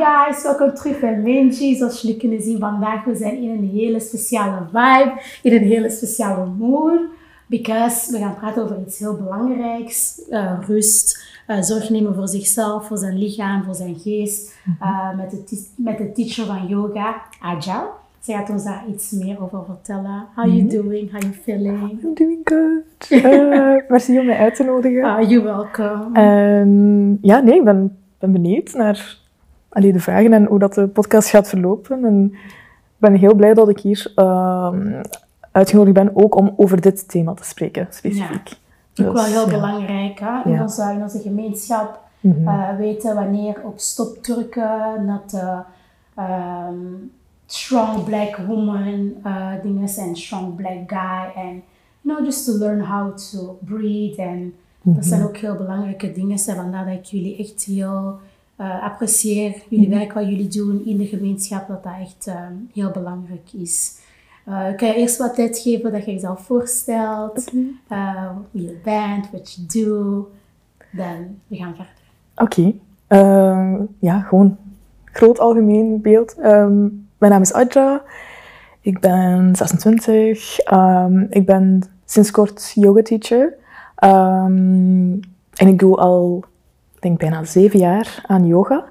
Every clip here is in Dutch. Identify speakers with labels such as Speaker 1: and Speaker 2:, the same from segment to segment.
Speaker 1: guys, welkom terug bij Minji. Zoals jullie kunnen zien vandaag, we zijn in een hele speciale vibe, in een hele speciale mood. Because we gaan praten over iets heel belangrijks, uh, rust, uh, zorg nemen voor zichzelf, voor zijn lichaam, voor zijn geest. Uh, met, de met de teacher van yoga, Ajal. Zij gaat ons daar iets meer over vertellen. How you doing? How you feeling?
Speaker 2: I'm doing good. Merci om mij uit te nodigen.
Speaker 1: Ah, you're welcome.
Speaker 2: Um, ja, nee, ik ben, ben benieuwd naar allee, de vragen en hoe dat de podcast gaat verlopen. En ik ben heel blij dat ik hier uh, uitgenodigd ben, ook om over dit thema te spreken, specifiek.
Speaker 1: Ja. Ook wel heel belangrijk, hè? In, onze, in onze gemeenschap mm -hmm. uh, weten wanneer op stop drukken, dat de um, strong black woman uh, dingen zijn, strong black guy, en you know, just to learn how to breathe. En mm -hmm. dat zijn ook heel belangrijke dingen, vandaar dat ik jullie echt heel uh, apprecieer jullie mm -hmm. werk, wat jullie doen in de gemeenschap, dat dat echt um, heel belangrijk is. Uh, kan je eerst wat tijd geven dat je jezelf voorstelt, uh, wie je bent, wat je doet, dan we gaan verder.
Speaker 2: Oké, okay. uh, ja, gewoon groot algemeen beeld. Um, mijn naam is Adja, ik ben 26, um, ik ben sinds kort yoga teacher um, en ik doe al denk bijna zeven jaar aan yoga.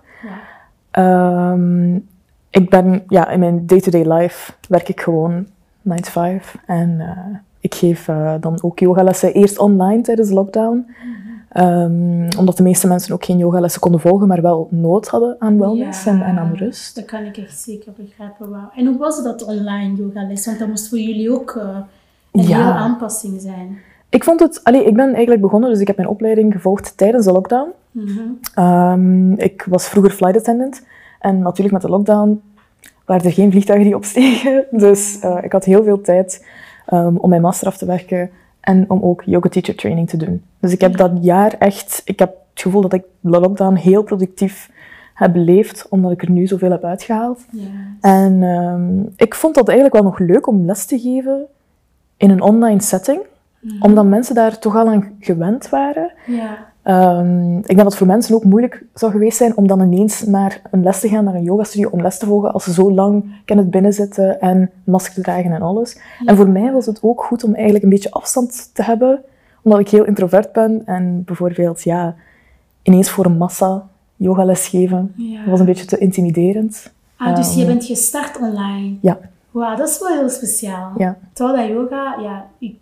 Speaker 2: Ja. Um, ik ben, ja, in mijn day-to-day life werk ik gewoon 9 to 5. En uh, ik geef uh, dan ook yogalessen eerst online tijdens de lockdown. -hmm. um, omdat de meeste mensen ook geen yogalessen konden volgen, maar wel nood hadden aan wellness ja, en, en, aan rust.
Speaker 1: Dat kan ik echt zeker begrijpen. Wow. En hoe was dat online yogales? Want dat moest voor jullie ook uh, een ja. hele aanpassing zijn.
Speaker 2: Ik vond het, allee, ik ben eigenlijk begonnen, dus ik heb mijn opleiding gevolgd tijdens de lockdown. Mm -hmm. um, ik was vroeger flight attendant en natuurlijk met de lockdown waren er geen vliegtuigen die opstegen. Dus uh, ik had heel veel tijd um, om mijn master af te werken en om ook yoga teacher training te doen. Dus ik heb dat jaar echt, ik heb het gevoel dat ik de lockdown heel productief heb beleefd, omdat ik er nu zoveel heb uitgehaald. Yes. En um, ik vond dat eigenlijk wel nog leuk om les te geven in een online setting. Mm. Omdat mensen daar toch al aan gewend waren. Yeah. Um, ik denk dat het voor mensen ook moeilijk zou geweest zijn om dan ineens naar een les te gaan, naar een yogastudio, om les te volgen als ze zo lang kunnen binnenzitten en masker te dragen en alles. En voor mij was het ook goed om eigenlijk een beetje afstand te hebben, omdat ik heel introvert ben en bijvoorbeeld, ja, ineens voor een massa yogales geven, yeah. was een beetje te intimiderend.
Speaker 1: Ah, dus um, je bent gestart online?
Speaker 2: Ja.
Speaker 1: Wauw, dat is wel heel speciaal.
Speaker 2: Ja.
Speaker 1: Terwijl dat yoga, ja, ik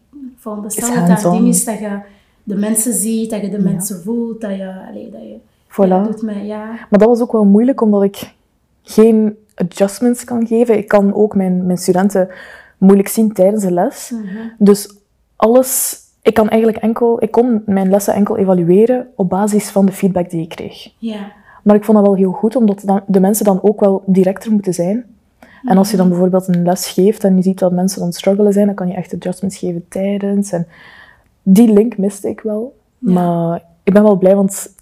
Speaker 1: dat dat ding is dat je de mensen ziet, dat je de mensen voelt, dat je... Allee, dat je
Speaker 2: voilà.
Speaker 1: doet ja.
Speaker 2: Maar dat was ook wel moeilijk, omdat ik geen adjustments kan geven. Ik kan ook mijn, mijn studenten moeilijk zien tijdens de les. Mm -hmm. Dus alles... Ik, kan eigenlijk enkel, ik kon mijn lessen enkel evalueren op basis van de feedback die ik kreeg.
Speaker 1: Ja.
Speaker 2: Maar ik vond dat wel heel goed, omdat de mensen dan ook wel directer moeten zijn. En als je dan bijvoorbeeld een les geeft en je ziet dat mensen het struggelen zijn, dan kan je echt adjustments geven tijdens. En die link miste ik wel. Ja. Maar ik ben wel blij, want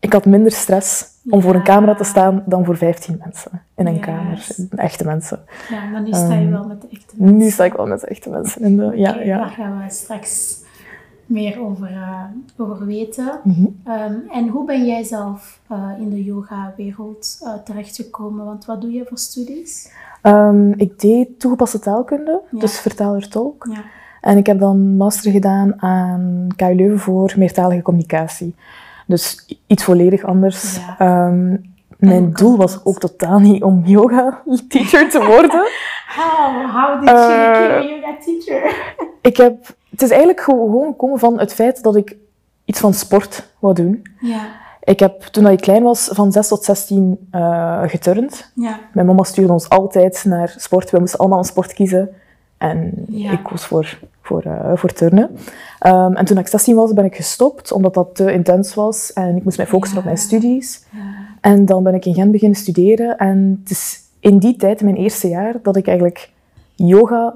Speaker 2: ik had minder stress om ja. voor een camera te staan dan voor 15 mensen in een yes. kamer. Echte mensen.
Speaker 1: Ja, maar nu sta je um, wel met de echte mensen.
Speaker 2: Nu sta ik wel met de echte mensen. In de, ja,
Speaker 1: okay,
Speaker 2: ja.
Speaker 1: Daar gaan we straks meer over, uh, over weten. Mm -hmm. um, en hoe ben jij zelf uh, in de yoga-wereld uh, terechtgekomen? Want wat doe je voor studies?
Speaker 2: Um, ik deed toegepaste taalkunde, ja. dus vertaler-tolk.
Speaker 1: Ja.
Speaker 2: En ik heb dan master gedaan aan KU Leuven voor meertalige communicatie. Dus iets volledig anders.
Speaker 1: Ja.
Speaker 2: Um, mijn doel was ook totaal niet om yoga teacher te worden.
Speaker 1: how, how did you uh, become a yoga teacher?
Speaker 2: ik heb, het is eigenlijk gewoon gekomen van het feit dat ik iets van sport wou doen.
Speaker 1: Ja.
Speaker 2: Ik heb, toen ik klein was, van 6 tot 16 uh, geturnd.
Speaker 1: Ja.
Speaker 2: Mijn mama stuurde ons altijd naar sport. We moesten allemaal een sport kiezen. En
Speaker 1: ja.
Speaker 2: ik koos voor, voor, uh, voor turnen. Um, en toen ik 16 was, ben ik gestopt, omdat dat te intens was. En ik moest mij focussen
Speaker 1: ja.
Speaker 2: op mijn studies.
Speaker 1: Ja.
Speaker 2: En dan ben ik in Gent beginnen studeren. En het is in die tijd, in mijn eerste jaar, dat ik eigenlijk yoga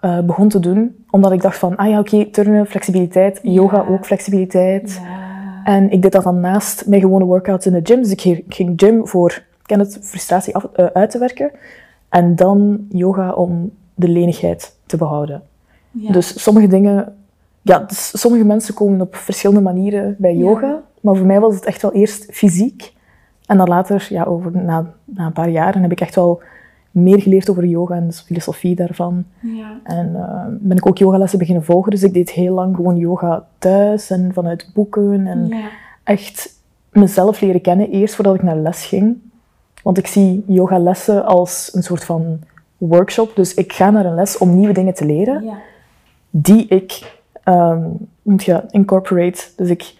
Speaker 2: uh, begon te doen. Omdat ik dacht van, ah ja, oké, okay, turnen, flexibiliteit. Yoga ook flexibiliteit. En ik deed dat dan naast mijn gewone workouts in de gym. Dus ik ging gym voor, ken het, frustratie af, uh, uit te werken. En dan yoga om de lenigheid te behouden.
Speaker 1: Ja.
Speaker 2: Dus sommige dingen... Ja, dus sommige mensen komen op verschillende manieren bij yoga. Ja. Maar voor mij was het echt wel eerst fysiek. En dan later, ja, over, na, na een paar jaren, heb ik echt wel meer geleerd over yoga en de filosofie daarvan.
Speaker 1: Ja.
Speaker 2: En uh, ben ik ook yogalessen beginnen volgen. Dus ik deed heel lang gewoon yoga thuis en vanuit boeken. En
Speaker 1: Ja.
Speaker 2: echt mezelf leren kennen eerst voordat ik naar les ging. Want ik zie yogalessen als een soort van workshop. Dus ik ga naar een les om nieuwe dingen te leren
Speaker 1: Ja.
Speaker 2: die ik ehm moet je incorporate. Dus ik,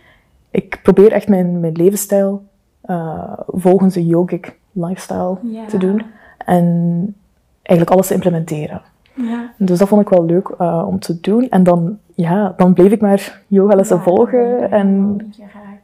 Speaker 2: ik probeer echt mijn, mijn levensstijl eh, volgens een yogic lifestyle
Speaker 1: Ja.
Speaker 2: te doen. En eigenlijk alles te implementeren.
Speaker 1: Ja.
Speaker 2: Dus dat vond ik wel leuk eh, om te doen. En dan, ja, dan bleef ik maar yogalessen
Speaker 1: Ja, ben
Speaker 2: volgen. En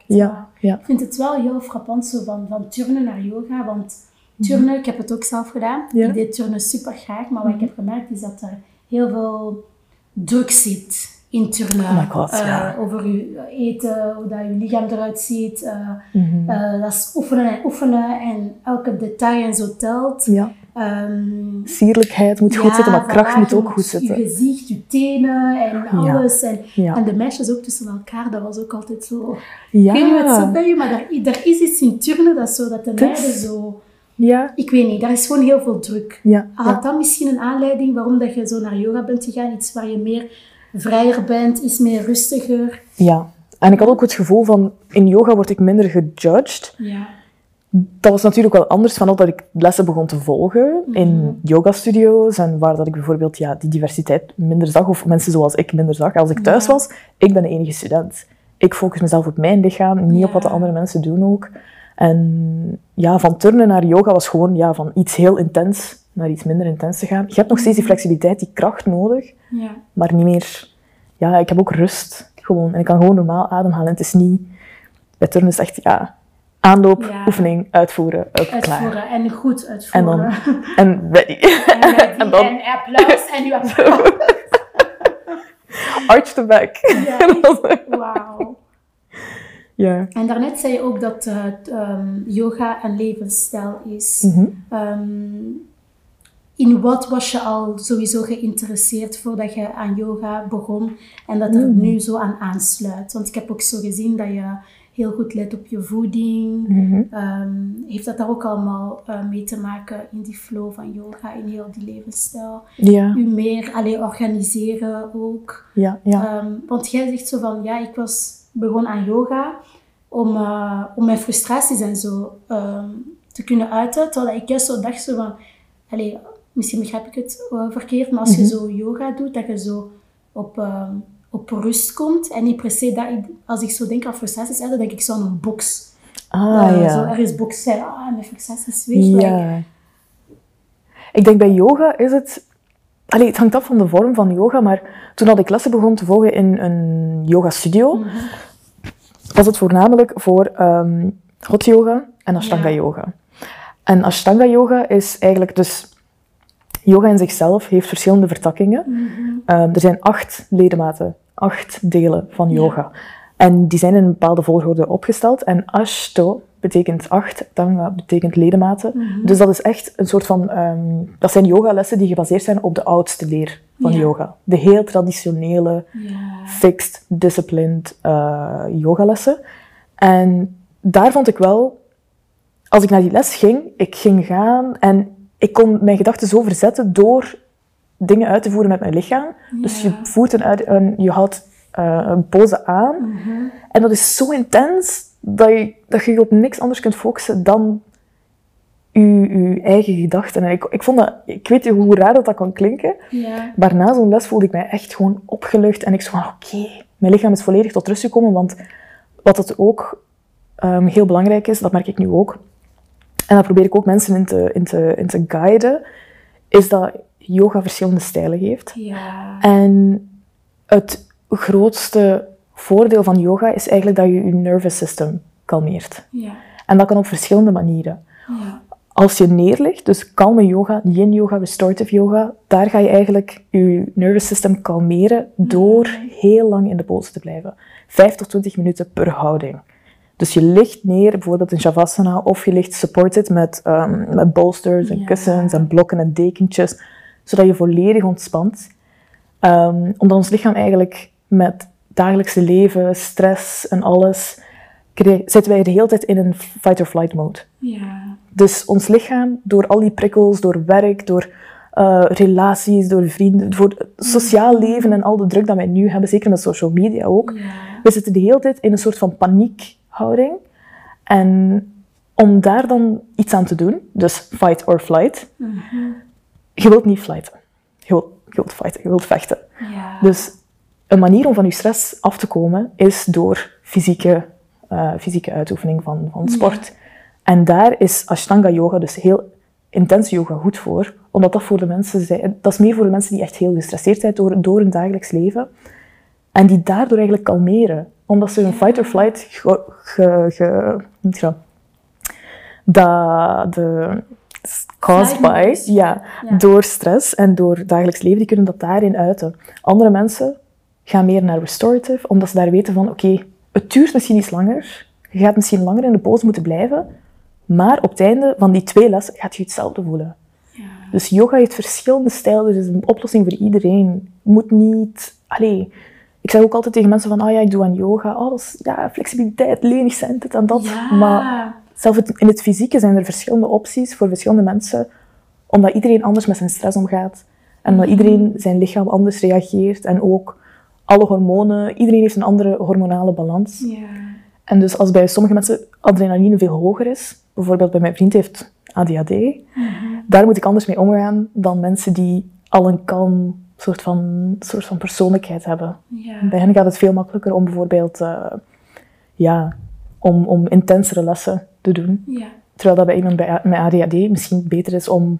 Speaker 2: ja, ja.
Speaker 1: Ik vind het wel heel frappant zo van, van turnen naar yoga, want turnen, ik heb het ook zelf gedaan.
Speaker 2: Mhm. Ja. Mhm.
Speaker 1: Ik deed turnen super graag, maar wat ik heb gemerkt is dat er heel veel druk zit in turnen.
Speaker 2: Oh God,
Speaker 1: Eh,
Speaker 2: ja.
Speaker 1: Over je eten, hoe dat je lichaam eruit ziet. eh,
Speaker 2: Mhm.
Speaker 1: eh, dat is oefenen en oefenen en elke detail en zo telt.
Speaker 2: ja.
Speaker 1: Ehm,
Speaker 2: Sierlijkheid moet goed zitten, maar kracht moet
Speaker 1: je
Speaker 2: ook goed
Speaker 1: Je
Speaker 2: zitten.
Speaker 1: gezicht, je tenen en alles. En, en de meisjes ook tussen elkaar, dat was ook altijd zo...
Speaker 2: Ja.
Speaker 1: Ik weet niet wat het zo bij je, maar er, er is iets in turnen dat, zo, dat de meiden zo...
Speaker 2: Ja.
Speaker 1: Ik weet niet, daar is gewoon heel veel druk.
Speaker 2: Ja.
Speaker 1: Had dat misschien een aanleiding waarom dat je zo naar yoga bent gegaan? Iets waar je meer vrijer bent, iets meer rustiger?
Speaker 2: ja. En ik had ook het gevoel van, in yoga word ik minder gejudged.
Speaker 1: Ja.
Speaker 2: Dat was natuurlijk wel anders vanaf dat ik lessen begon te volgen
Speaker 1: Mhm.
Speaker 2: in yogastudio's en waar dat ik bijvoorbeeld ja, die diversiteit minder zag of mensen zoals ik minder zag. Als ik thuis
Speaker 1: Ja.
Speaker 2: was, ik ben de enige student. Ik focus mezelf op mijn lichaam, niet op wat de andere mensen doen ook. En ja, van turnen naar yoga was gewoon ja, van iets heel intens naar iets minder intens te gaan. Je hebt nog steeds die flexibiliteit, die kracht nodig,
Speaker 1: Ja.
Speaker 2: maar niet meer... Ja, ik heb ook rust gewoon. En ik kan gewoon normaal ademhalen. Het is niet... Bij turnen is echt, ja... Aanloop,
Speaker 1: Ja.
Speaker 2: oefening, uitvoeren, up, klaar.
Speaker 1: Uitvoeren en goed
Speaker 2: En
Speaker 1: uitvoeren.
Speaker 2: dan... En ready.
Speaker 1: En, ready,
Speaker 2: en dan
Speaker 1: en applaus en je applaus.
Speaker 2: arch the back.
Speaker 1: Ja.
Speaker 2: En dan-
Speaker 1: Wauw.
Speaker 2: Ja.
Speaker 1: En daarnet zei je ook dat het, ehm, yoga een levensstijl is.
Speaker 2: Mhm.
Speaker 1: Ehm, in wat was je al sowieso geïnteresseerd voordat je aan yoga begon en dat er
Speaker 2: Mm.
Speaker 1: nu zo aan aansluit? Want ik heb ook zo gezien dat je heel goed let op je voeding.
Speaker 2: Mhm.
Speaker 1: Ehm, heeft dat daar ook allemaal eh, mee te maken in die flow van yoga, in heel die levensstijl?
Speaker 2: Ja,
Speaker 1: U meer alleen organiseren ook.
Speaker 2: ja, ja.
Speaker 1: Want jij zegt zo van, ja, ik was begon aan yoga om, eh, om mijn frustraties en zo ehm, te kunnen uiten. Terwijl ik juist zo dacht zo van, allee, misschien begrijp ik het eh, verkeerd, maar als je
Speaker 2: Mhm.
Speaker 1: zo yoga doet, dat je zo op, ehm, op rust komt. En niet per se dat ik, als ik zo denk aan frustraties, dan denk ik zo aan een box.
Speaker 2: Ah, ja.
Speaker 1: Zo ergens boksen, ah, mijn frustraties like,
Speaker 2: Ja. Ik denk bij yoga is het... Allee, het hangt af van de vorm van yoga, maar toen dat ik lessen begon te volgen in een yoga studio,
Speaker 1: Mhm.
Speaker 2: was het voornamelijk voor ehm hot yoga en ashtanga
Speaker 1: Ja.
Speaker 2: yoga. En ashtanga yoga is eigenlijk dus... Yoga in zichzelf heeft verschillende vertakkingen.
Speaker 1: Mhm.
Speaker 2: Ehm, er zijn acht ledematen, acht delen van
Speaker 1: Ja.
Speaker 2: yoga. En die zijn in een bepaalde volgorde opgesteld. En ashto betekent acht, tanga betekent ledematen.
Speaker 1: Mhm.
Speaker 2: Dus dat is echt een soort van... ehm, dat zijn yogalessen die gebaseerd zijn op de oudste leer van
Speaker 1: Ja.
Speaker 2: yoga. De heel traditionele,
Speaker 1: Ja.
Speaker 2: fixed, disciplined eh, yogalessen. En daar vond ik wel... Als ik naar die les ging, ik ging gaan en ik kon mijn gedachten zo verzetten door dingen uit te voeren met mijn lichaam. Dus je voert een, uit- een je houdt eh, een pose aan.
Speaker 1: Mhm.
Speaker 2: En dat is zo intens dat je, dat je je op niks anders kunt focussen dan je, je eigen gedachten. En ik, ik vond dat, ik weet hoe raar dat, dat kan klinken,
Speaker 1: Ja.
Speaker 2: maar na zo'n les voelde ik mij echt gewoon opgelucht. En ik zo van, oké, mijn lichaam is volledig tot rust gekomen. Want wat het ook ehm, heel belangrijk is, dat merk ik nu ook, en daar probeer ik ook mensen in te, in te, in te guiden, is dat yoga verschillende stijlen heeft.
Speaker 1: Ja.
Speaker 2: En het grootste voordeel van yoga is eigenlijk dat je je nervous system kalmeert.
Speaker 1: Ja.
Speaker 2: En dat kan op verschillende manieren.
Speaker 1: Ja.
Speaker 2: Als je neerligt, dus kalme yoga, yin yoga, restorative yoga, daar ga je eigenlijk je nervous system kalmeren door heel lang in de pose te blijven. 5 tot 20 minuten per houding. Dus je ligt neer, bijvoorbeeld in Shavasana, of je ligt supported met, ehm, met bolsters en
Speaker 1: Ja.
Speaker 2: kussens en blokken en dekentjes, zodat je volledig ontspant. Ehm, omdat ons lichaam eigenlijk met dagelijkse leven, stress en alles zitten wij de hele tijd in een fight-or-flight mode.
Speaker 1: Ja.
Speaker 2: Dus ons lichaam, door al die prikkels, door werk, door uh, relaties, door vrienden, voor het sociaal leven en al de druk dat wij nu hebben, zeker met social media ook.
Speaker 1: Ja.
Speaker 2: We zitten de hele tijd in een soort van paniekhouding. En om daar dan iets aan te doen, dus fight or flight, je wilt niet flighten. Je wilt, je wilt fighten, je wilt vechten.
Speaker 1: Ja.
Speaker 2: Dus een manier om van je stress af te komen is door fysieke, uh, fysieke uitoefening van, van sport. En daar is Ashtanga yoga, dus heel intense yoga, goed voor. Omdat dat voor de mensen zijn, dat is meer voor de mensen die echt heel gestresseerd zijn door, door hun dagelijks leven. En die daardoor eigenlijk kalmeren. Omdat ze hun fight or flight ge, ge, ge, dat de caused by, ja,
Speaker 1: Ja.
Speaker 2: door stress en door dagelijks leven, die kunnen dat daarin uiten. Andere mensen gaan meer naar restorative, omdat ze daar weten van, oké, het duurt misschien iets langer, je gaat misschien langer in de pose moeten blijven, maar op het einde van die twee lessen gaat je hetzelfde voelen.
Speaker 1: Ja.
Speaker 2: Dus yoga heeft verschillende stijlen, dus het is een oplossing voor iedereen. Je moet niet... Allee, ik zeg ook altijd tegen mensen van, ah ja, ik doe aan yoga. Oh, is, ja, flexibiliteit, lenig zijn, dit en dat.
Speaker 1: Ja.
Speaker 2: Maar zelfs in het fysieke zijn er verschillende opties voor verschillende mensen, omdat iedereen anders met zijn stress omgaat. En omdat iedereen zijn lichaam anders reageert. En ook alle hormonen, iedereen heeft een andere hormonale balans.
Speaker 1: Ja.
Speaker 2: En dus als bij sommige mensen adrenaline veel hoger is, bijvoorbeeld bij mijn vriend heeft ADHD, daar moet ik anders mee omgaan dan mensen die al een kalm soort van, soort van persoonlijkheid hebben.
Speaker 1: Ja.
Speaker 2: Bij hen gaat het veel makkelijker om bijvoorbeeld eh, ja, om, om intensere lessen te doen.
Speaker 1: Ja.
Speaker 2: Terwijl dat bij iemand bij, met ADHD misschien beter is om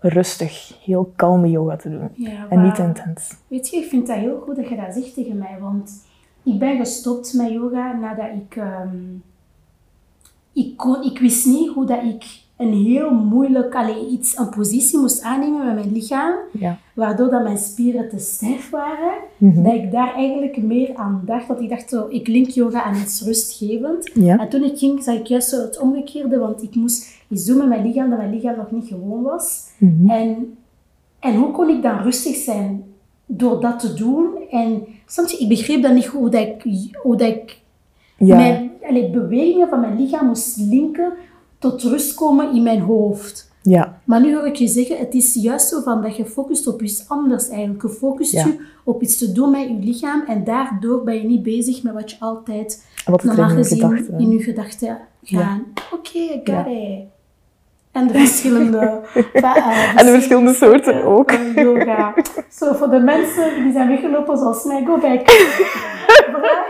Speaker 2: rustig, heel kalme yoga te doen.
Speaker 1: Ja,
Speaker 2: En niet intens.
Speaker 1: Weet je, ik vind dat heel goed dat je dat zegt tegen mij, want ik ben gestopt met yoga nadat ik... ehm, ik, kon, ik wist niet hoe dat ik een heel moeilijk, allee, iets, een positie moest aannemen met mijn lichaam,
Speaker 2: Ja.
Speaker 1: waardoor dat mijn spieren te stijf waren,
Speaker 2: Mhm.
Speaker 1: dat ik daar eigenlijk meer aan dacht. Want ik dacht zo, ik link yoga aan iets rustgevend.
Speaker 2: Ja.
Speaker 1: En toen ik ging, zag ik juist zo het omgekeerde, want ik moest iets doen met mijn lichaam dat mijn lichaam nog niet gewoon was.
Speaker 2: Mhm.
Speaker 1: En, en hoe kon ik dan rustig zijn door dat te doen? En je, ik begreep dan niet goed hoe dat ik, hoe dat ik
Speaker 2: Ja.
Speaker 1: mijn allee, bewegingen van mijn lichaam moest linken tot rust komen in mijn hoofd.
Speaker 2: ja.
Speaker 1: Maar nu hoor ik je zeggen, het is juist zo van dat je focust op iets anders eigenlijk. Je focust
Speaker 2: Ja.
Speaker 1: je op iets te doen met je lichaam en daardoor ben je niet bezig met wat je altijd
Speaker 2: Wat
Speaker 1: normaal gezien in je gedachten gaan. Oké, I got
Speaker 2: Ja.
Speaker 1: it. En de verschillende... eh,
Speaker 2: En de verschillende soorten ook.
Speaker 1: van yoga. Zo, voor de mensen die zijn weggelopen zoals mij, go back. vraag,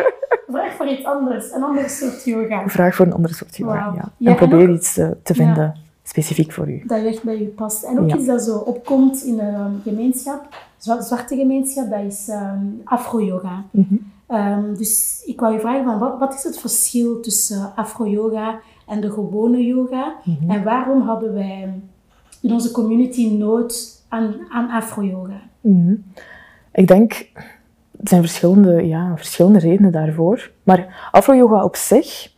Speaker 1: vraag voor iets anders, een ander soort yoga.
Speaker 2: Vraag voor een andere soort yoga. Ja.
Speaker 1: Ja,
Speaker 2: en
Speaker 1: en
Speaker 2: probeer
Speaker 1: ook-
Speaker 2: iets te, te
Speaker 1: Ja.
Speaker 2: vinden, specifiek voor u.
Speaker 1: Dat echt bij u past. En ook
Speaker 2: Ja.
Speaker 1: iets dat zo opkomt in een gemeenschap, zwa- zwarte gemeenschap, dat is ehm, afro-yoga.
Speaker 2: Mhm.
Speaker 1: Ehm, dus ik wou je vragen, van, wat, wat is het verschil tussen afro-yoga en de gewone yoga?
Speaker 2: Mhm.
Speaker 1: En waarom hadden wij in onze community nood aan, aan afro-yoga?
Speaker 2: Mhm. Ik denk, er zijn verschillende, ja, verschillende redenen daarvoor. Maar afro-yoga op zich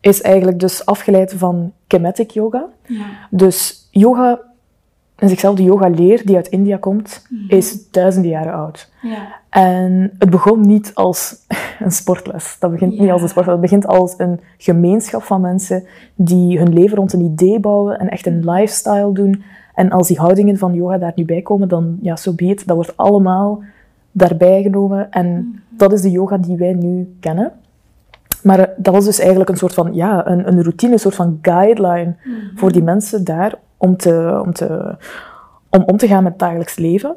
Speaker 2: is eigenlijk dus afgeleid van Kemetic yoga.
Speaker 1: Ja.
Speaker 2: Dus yoga, in zichzelf de yoga-leer die uit India komt, is duizenden jaren oud.
Speaker 1: Ja.
Speaker 2: En het begon niet als een sportles. Dat begint niet als een sportles. Het begint als een gemeenschap van mensen die hun leven rond een idee bouwen en echt een lifestyle doen. En als die houdingen van yoga daar nu bij komen, dan ja, so be it. Dat wordt allemaal daarbij genomen. En dat is de yoga die wij nu kennen. Maar eh, dat was dus eigenlijk een soort van, ja, een, een routine, een soort van guideline voor die mensen daar om, te, om, te, om om te gaan met het dagelijks leven.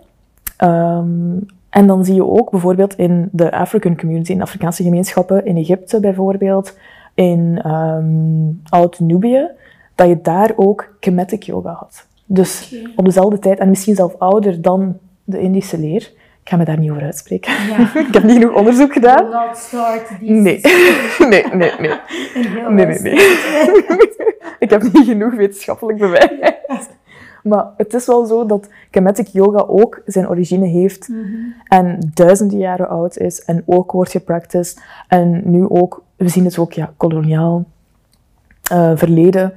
Speaker 2: Ehm, en dan zie je ook bijvoorbeeld in de African community, in Afrikaanse gemeenschappen, in Egypte bijvoorbeeld, in ehm Oud-Nubië, dat je daar ook Kemetic yoga had. Dus op dezelfde tijd, en misschien zelf ouder dan de Indische leer. Ik ga me daar niet over uitspreken.
Speaker 1: Ja.
Speaker 2: Ik heb niet genoeg onderzoek gedaan.
Speaker 1: Not start
Speaker 2: Nee, nee, nee, nee. Nee, nee, nee. ik heb niet genoeg wetenschappelijk bewijs. Maar het is wel zo dat Kemetic yoga ook zijn origine heeft en duizenden jaren oud is en ook wordt gepracticed. En nu ook, we zien het ook, ja, koloniaal eh, verleden,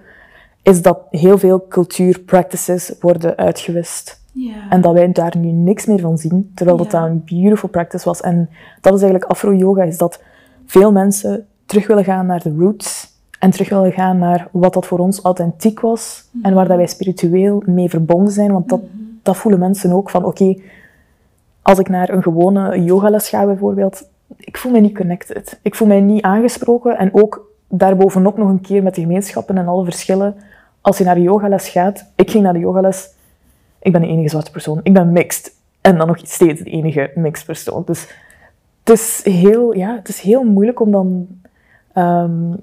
Speaker 2: is dat heel veel cultuurpractices worden uitgewist.
Speaker 1: Ja.
Speaker 2: En dat wij daar nu niks meer van zien, terwijl dat
Speaker 1: Ja.
Speaker 2: dat een beautiful practice was. En dat is eigenlijk afro-yoga, is dat veel mensen terug willen gaan naar de roots en terug willen gaan naar wat dat voor ons authentiek was en waar dat wij spiritueel mee verbonden zijn. Want dat, dat voelen mensen ook van, oké, als ik naar een gewone yogales ga bijvoorbeeld, ik voel mij niet connected. Ik voel mij niet aangesproken en ook daarbovenop nog een keer met de gemeenschappen en alle verschillen. Als je naar de yogales gaat, ik ging naar de yogales, ik ben de enige zwarte persoon, ik ben mixed. En dan nog steeds de enige mixed persoon. Dus het is heel, ja, het is heel moeilijk om dan um,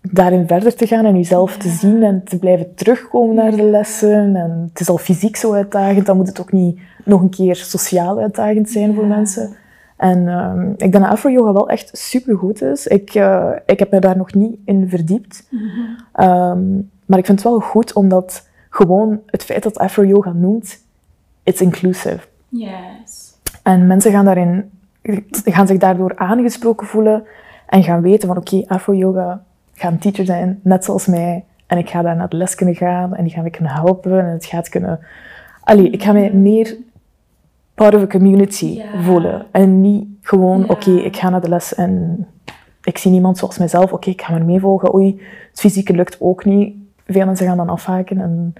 Speaker 2: daarin verder te gaan en jezelf te zien en te blijven terugkomen naar de lessen. En het is al fysiek zo uitdagend, dan moet het ook niet nog een keer sociaal uitdagend zijn voor mensen. En um, ik denk dat afro-yoga wel echt supergoed is. Ik, uh, ik heb me daar nog niet in verdiept. Mm -hmm. um, maar ik vind het wel goed, omdat gewoon het feit dat afro-yoga noemt, it's inclusive.
Speaker 1: Yes.
Speaker 2: En mensen gaan, daarin, gaan zich daardoor aangesproken voelen en gaan weten van oké, okay, afro-yoga gaat een teacher zijn, net zoals mij. En ik ga daar naar de les kunnen gaan en die gaan me kunnen helpen en het gaat kunnen... Allee, ik ga mij meer part of a community yeah. voelen. En niet gewoon, yeah. oké, okay, ik ga naar de les en ik zie niemand zoals mijzelf. Oké, okay, ik ga maar meevolgen. Oei, het fysieke lukt ook niet. Veel mensen gaan dan afhaken en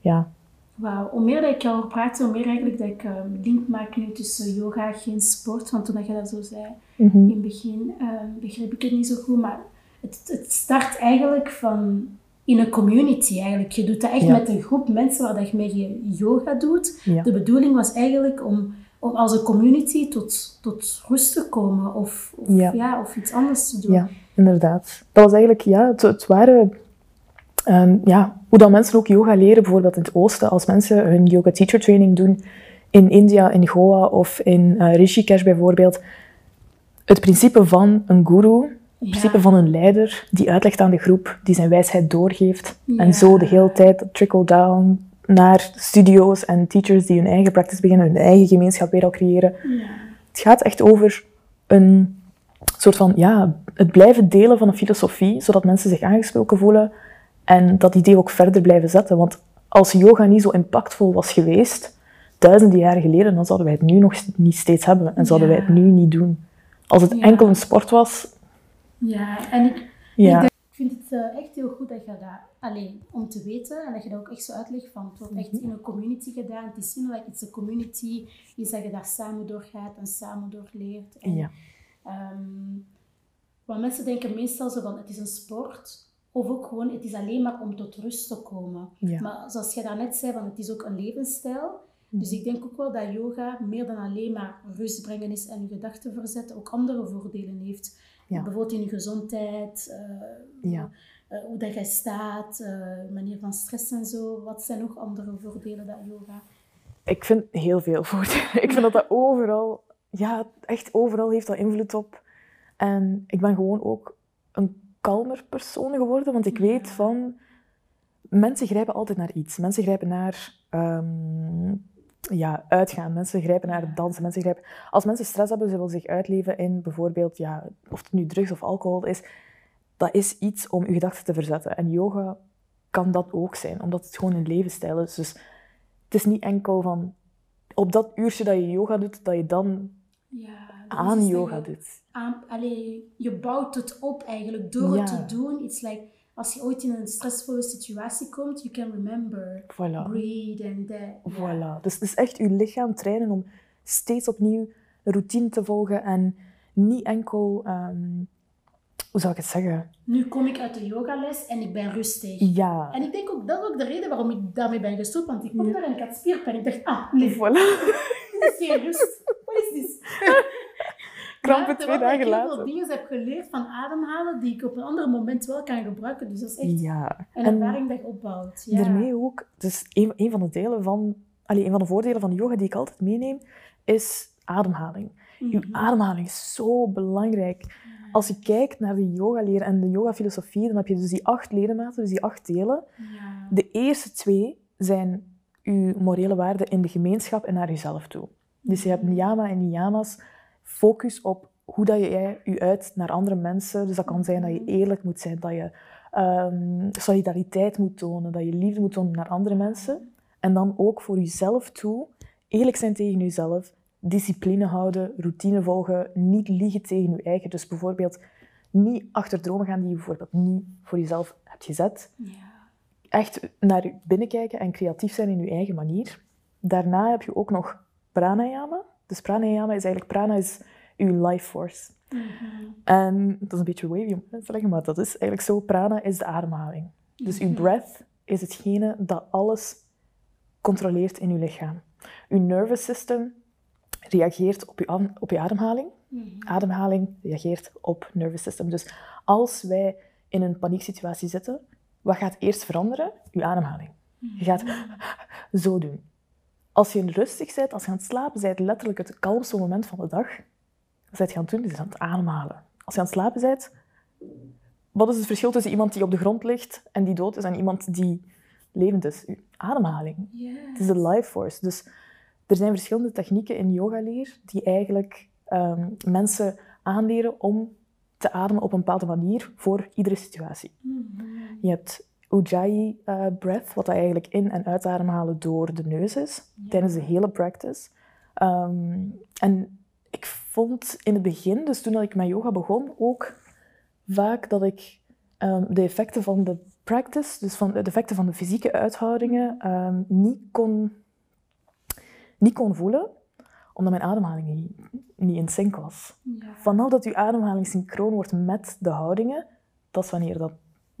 Speaker 2: ja.
Speaker 1: Wauw, hoe meer dat ik erover praat, hoe meer eigenlijk dat ik um, link maak nu tussen yoga, geen sport. Want toen je dat zo zei, mm -hmm. in het begin um, begreep ik het niet zo goed. Maar het, het start eigenlijk van in een community eigenlijk. Je doet dat echt ja. met een groep mensen waar dat je mee yoga doet. Ja. De bedoeling was eigenlijk om, om als een community tot, tot rust te komen of, of, ja. ja. of iets anders te doen.
Speaker 2: Ja, inderdaad. Dat was eigenlijk, ja, het, het waren... Um, ja, hoe dat mensen ook yoga leren, bijvoorbeeld in het oosten, als mensen hun yoga teacher training doen in India, in Goa of in uh, Rishikesh bijvoorbeeld, het principe van een guru, het principe van een leider die uitlegt aan de groep, die zijn wijsheid doorgeeft. Ja. En zo de hele tijd trickle-down naar studio's en teachers die hun eigen practice beginnen, hun eigen gemeenschap weer al creëren.
Speaker 1: Ja.
Speaker 2: Het gaat echt over een soort van, ja, het blijven delen van een filosofie, zodat mensen zich aangesproken voelen en dat idee ook verder blijven zetten. Want als yoga niet zo impactvol was geweest, duizenden jaren geleden, dan zouden wij het nu nog niet steeds hebben en zouden ja. wij het nu niet doen. Als het enkel een sport was,
Speaker 1: ja, en ik, ja. ik, vind het uh, echt heel goed dat je dat alleen om te weten en dat je dat ook echt zo uitlegt van het wordt echt in een community gedaan. Het is niet like it's a community, is dat je daar samen door gaat en samen door leert. En,
Speaker 2: ja.
Speaker 1: Um, want mensen denken meestal zo van het is een sport. Of ook gewoon, het is alleen maar om tot rust te komen.
Speaker 2: Ja.
Speaker 1: Maar zoals je daarnet zei, van, het is ook een levensstijl. Dus ik denk ook wel dat yoga meer dan alleen maar rust brengen is en je gedachten verzetten, ook andere voordelen heeft.
Speaker 2: Ja.
Speaker 1: Bijvoorbeeld in je gezondheid, uh,
Speaker 2: ja.
Speaker 1: uh, hoe dat jij staat, uh, manier van stress en zo. Wat zijn nog andere voordelen dat yoga?
Speaker 2: Ik vind heel veel voordelen. ik vind dat dat overal, ja, echt overal heeft dat invloed op. En ik ben gewoon ook een kalmer persoon geworden, want ik weet van, mensen grijpen altijd naar iets. Mensen grijpen naar um, ja, uitgaan. Mensen grijpen naar dansen. Mensen grijpen... Als mensen stress hebben, ze willen zich uitleven in bijvoorbeeld, ja, of het nu drugs of alcohol is, dat is iets om je gedachten te verzetten. En yoga kan dat ook zijn, omdat het gewoon een levensstijl is. Dus het is niet enkel van op dat uurtje dat je yoga doet, dat je dan
Speaker 1: ja,
Speaker 2: aan yoga doet.
Speaker 1: Aan, allee, je bouwt het op eigenlijk door ja. het te doen. It's like als je ooit in een stressvolle situatie komt, you can remember,
Speaker 2: voilà.
Speaker 1: breathe and that.
Speaker 2: Voilà. Dus het is echt je lichaam trainen om steeds opnieuw een routine te volgen en niet enkel, um, hoe zou ik het zeggen?
Speaker 1: Nu kom ik uit de yogales en ik ben rustig.
Speaker 2: Ja.
Speaker 1: En ik denk ook, dat is ook de reden waarom ik daarmee ben gestopt, want ik kom ja. daar en ik had spierpijn. Ik dacht, ah, nee.
Speaker 2: Voilà.
Speaker 1: Dit is geen rust. Wat is dit?
Speaker 2: krampen twee dagen later.
Speaker 1: Ik heb dingen heb geleerd van ademhalen die ik op een ander moment wel kan gebruiken. Dus dat is echt
Speaker 2: ja.
Speaker 1: een ervaring dat je opbouwt. Ja.
Speaker 2: Daarmee ook, dus een, een van de delen van, allee, een van de voordelen van de yoga die ik altijd meeneem, is ademhaling. Mm -hmm. Je ademhaling is zo belangrijk. Als je kijkt naar de yoga-leer en de yoga-filosofie, dan heb je dus die acht ledematen, dus die acht delen.
Speaker 1: Ja.
Speaker 2: De eerste twee zijn je morele waarden in de gemeenschap en naar jezelf toe. Dus je hebt niyama en niyamas focus op hoe dat jij je uit naar andere mensen. Dus dat kan zijn dat je eerlijk moet zijn, dat je um, solidariteit moet tonen, dat je liefde moet tonen naar andere mensen. En dan ook voor jezelf toe, eerlijk zijn tegen jezelf, discipline houden, routine volgen, niet liegen tegen je eigen. Dus bijvoorbeeld niet achter dromen gaan die je bijvoorbeeld niet voor jezelf hebt gezet. Ja. Echt naar binnen kijken en creatief zijn in je eigen manier. Daarna heb je ook nog pranayama. Dus pranayama is eigenlijk, prana is je life force. Mhm. En dat is een beetje wavy om te zeggen, maar dat is eigenlijk zo. Prana is de ademhaling. Dus uw mhm. breath is hetgene dat alles controleert in uw lichaam. Uw nervous system reageert op je, op je ademhaling. Mhm. Ademhaling reageert op nervous system. Dus als wij in een panieksituatie zitten, wat gaat eerst veranderen? Uw ademhaling. Je gaat zo doen. Als je rustig bent, als je aan het slapen bent, letterlijk het kalmste moment van de dag, wat je aan het doen? is aan het ademhalen. Als je aan het slapen bent, wat is het verschil tussen iemand die op de grond ligt en die dood is en iemand die levend is? Uw ademhaling. Het is de life force. Dus er zijn verschillende technieken in yogaleer die eigenlijk um, mensen aanleren om te ademen op een bepaalde manier voor iedere situatie. Mhm. Je hebt Ujjayi uh, breath, wat eigenlijk in- en uitademhalen door de neus is, tijdens de hele practice. Ehm, en ik vond in het begin, dus toen ik met yoga begon, ook vaak dat ik um, de effecten van de practice, dus van de effecten van de fysieke uithoudingen, um, niet, kon, niet kon voelen, omdat mijn ademhaling niet, niet in sync was. Ja. Vanaf dat je ademhaling synchroon wordt met de houdingen, dat is wanneer dat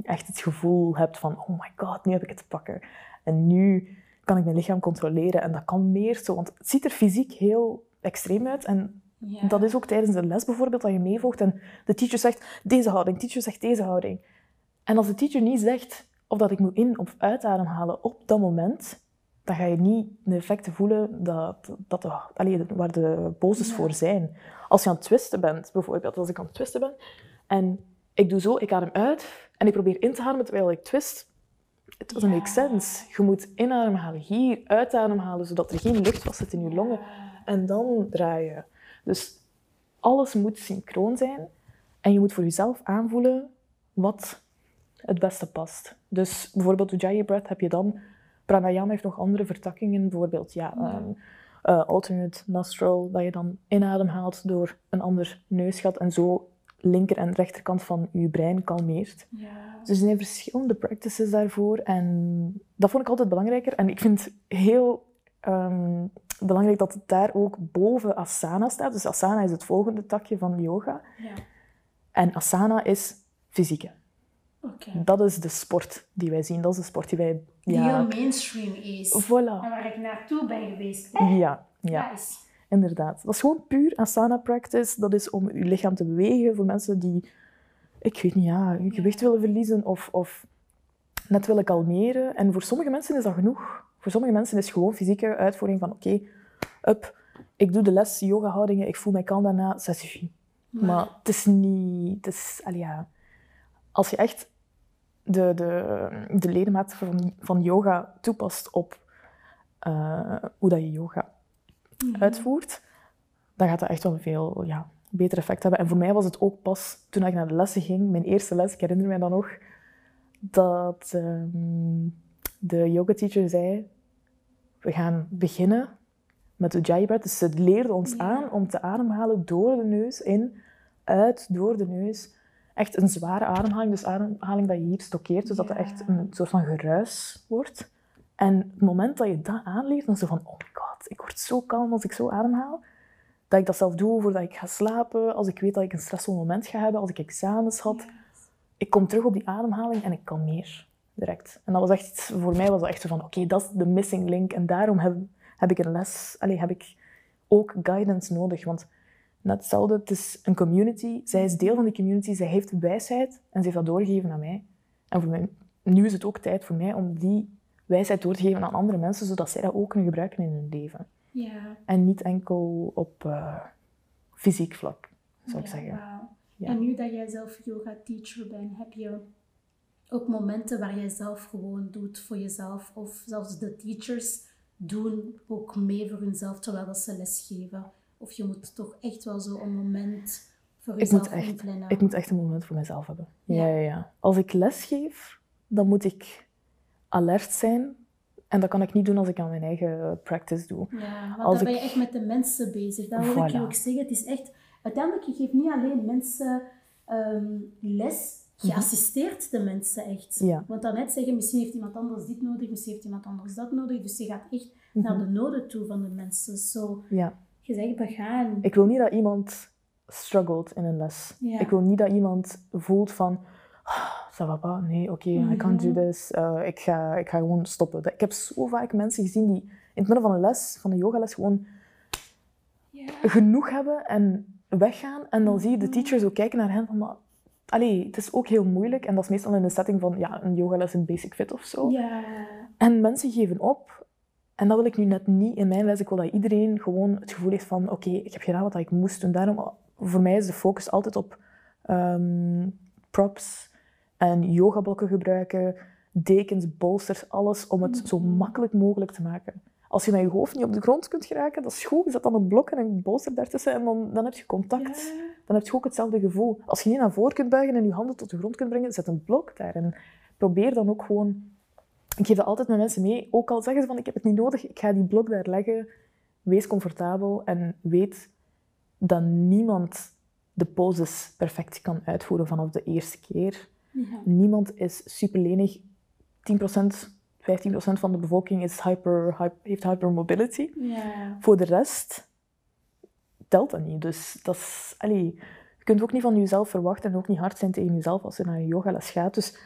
Speaker 2: echt het gevoel hebt van, oh my god, nu heb ik het te pakken. En nu kan ik mijn lichaam controleren en dat kan meer zo. Want het ziet er fysiek heel extreem uit en dat is ook tijdens de les bijvoorbeeld dat je meevolgt en de teacher zegt deze houding, de teacher zegt deze houding. En als de teacher niet zegt of dat ik moet in- of uitademhalen op dat moment, dan ga je niet de effecten voelen dat, dat de, allee, waar de poses voor zijn. Als je aan het twisten bent, bijvoorbeeld, als ik aan het twisten ben en ik doe zo, ik adem uit en ik probeer in te ademen terwijl ik twist, het doesn't make sense. Je moet inademhalen hier, uitademhalen, zodat er geen lucht vast zit in je longen. En dan draai je. Dus alles moet synchroon zijn en je moet voor jezelf aanvoelen wat het beste past. Dus bijvoorbeeld Ujjayi Breath heb je dan... Pranayama heeft nog andere vertakkingen, bijvoorbeeld ja, eh, alternate nostril, dat je dan inadem haalt door een ander neusgat en zo linker en rechterkant van je brein kalmeert. Ja. Dus er zijn verschillende practices daarvoor en dat vond ik altijd belangrijker. En ik vind heel ehm, belangrijk dat het daar ook boven asana staat. Dus asana is het volgende takje van yoga. Ja. En asana is fysieke. Okay. Dat is de sport die wij zien. Dat is de sport die wij...
Speaker 1: Die heel mainstream is.
Speaker 2: Voilà.
Speaker 1: En waar ik naartoe ben geweest.
Speaker 2: Ja, ja. Inderdaad. Dat is gewoon puur asana practice. Dat is om je lichaam te bewegen voor mensen die, ik weet niet, ja, gewicht willen verliezen of, of net willen kalmeren. En voor sommige mensen is dat genoeg. Voor sommige mensen is gewoon fysieke uitvoering van oké, up, ik doe de les yoga houdingen, ik voel mij kalm daarna, ça suffit. Maar het is niet... Het is, ja, als je echt de, de, de ledematen van, van yoga toepast op uh, hoe dat je yoga mhm. uitvoert, dan gaat dat echt wel een veel ja, beter effect hebben. En voor mij was het ook pas toen ik naar de lessen ging, mijn eerste les, ik herinner me dan nog, dat um, de yoga teacher zei, we gaan beginnen met de Ujjayi breath. Dus ze leerde ons aan om te ademhalen door de neus in, uit, door de neus. Echt een zware ademhaling, dus ademhaling dat je hier stokkeert, zodat het echt een soort van geruis wordt. En het moment dat je dat aanleert, dan is zo van, oh my god, ik word zo kalm als ik zo ademhaal. Dat ik dat zelf doe voordat ik ga slapen, als ik weet dat ik een stressvol moment ga hebben, als ik examens had. Ik kom terug op die ademhaling en ik kalmeer direct. En dat was echt, voor mij was dat echt zo van, oké, dat is de missing link. En daarom heb, heb ik een les, allez, heb ik ook guidance nodig. Want net hetzelfde, het is een community. Zij is deel van die community, zij heeft wijsheid en ze heeft dat doorgegeven aan mij. En voor mij, nu is het ook tijd voor mij om die wijsheid door te geven aan andere mensen, zodat zij dat ook kunnen gebruiken in hun leven. Ja. En niet enkel op uh, fysiek vlak, zou ik zeggen.
Speaker 1: Ja. En nu dat jij zelf yoga teacher bent, heb je ook momenten waar jij zelf gewoon doet voor jezelf, of zelfs de teachers doen ook mee voor hunzelf terwijl ze lesgeven. Of je moet toch echt wel zo een moment voor jezelf ik moet echt, inplannen.
Speaker 2: Ik moet echt een moment voor mezelf hebben. Ja. Ja, ja, Als ik lesgeef, dan moet ik alert zijn. En dat kan ik niet doen als ik aan mijn eigen practice doe.
Speaker 1: Ja, want als dan ben je echt met de mensen bezig. Dat wil ik je ook zeggen. Het is echt... Uiteindelijk, je geeft niet alleen mensen ehm, les geassisteerd de mensen echt.
Speaker 2: Ja.
Speaker 1: Want daarnet zeggen, misschien heeft iemand anders dit nodig, misschien heeft iemand anders dat nodig. Dus je gaat echt naar de noden toe van de mensen. Zo,
Speaker 2: Ja.
Speaker 1: je zegt begaan.
Speaker 2: Ik wil niet dat iemand struggelt in een les.
Speaker 1: Ja.
Speaker 2: Ik wil niet dat iemand voelt van... "Ah, Ça va pas, nee, oké, I can't
Speaker 1: Mhm.
Speaker 2: do this. Eh, ik, ga, ik ga gewoon stoppen. Ik heb zo vaak mensen gezien die in het midden van een les, van een yogales, gewoon genoeg hebben en weggaan. En dan zie je de teacher zo kijken naar hen van... Maar, allee, het is ook heel moeilijk. En dat is meestal in de setting van ja, een yogales in basic fit of zo. En mensen geven op. En dat wil ik nu net niet in mijn les. Ik wil dat iedereen gewoon het gevoel heeft van... Oké, ik heb gedaan wat ik moest doen. Daarom, voor mij is de focus altijd op ehm, props en yogablokken gebruiken, dekens, bolsters, alles om het zo makkelijk mogelijk te maken. Als je met je hoofd niet op de grond kunt geraken, dat is goed. Zet dan een blok en een bolster daartussen en dan, dan heb je contact.
Speaker 1: Ja.
Speaker 2: Dan heb je ook hetzelfde gevoel. Als je niet naar voren kunt buigen en je handen tot de grond kunt brengen, zet een blok daar. En probeer dan ook gewoon... Ik geef dat altijd met mensen mee. Ook al zeggen ze van, ik heb het niet nodig, ik ga die blok daar leggen. Wees comfortabel en weet dat niemand de poses perfect kan uitvoeren vanaf de eerste keer.
Speaker 1: Ja.
Speaker 2: Niemand is superlenig. 10%, 15% van de bevolking is hyper, hyper, heeft hypermobility.
Speaker 1: Ja.
Speaker 2: Voor de rest telt dat niet. Dus dat is, allee, je kunt ook niet van jezelf verwachten en ook niet hard zijn tegen jezelf als je naar een yogales gaat. Dus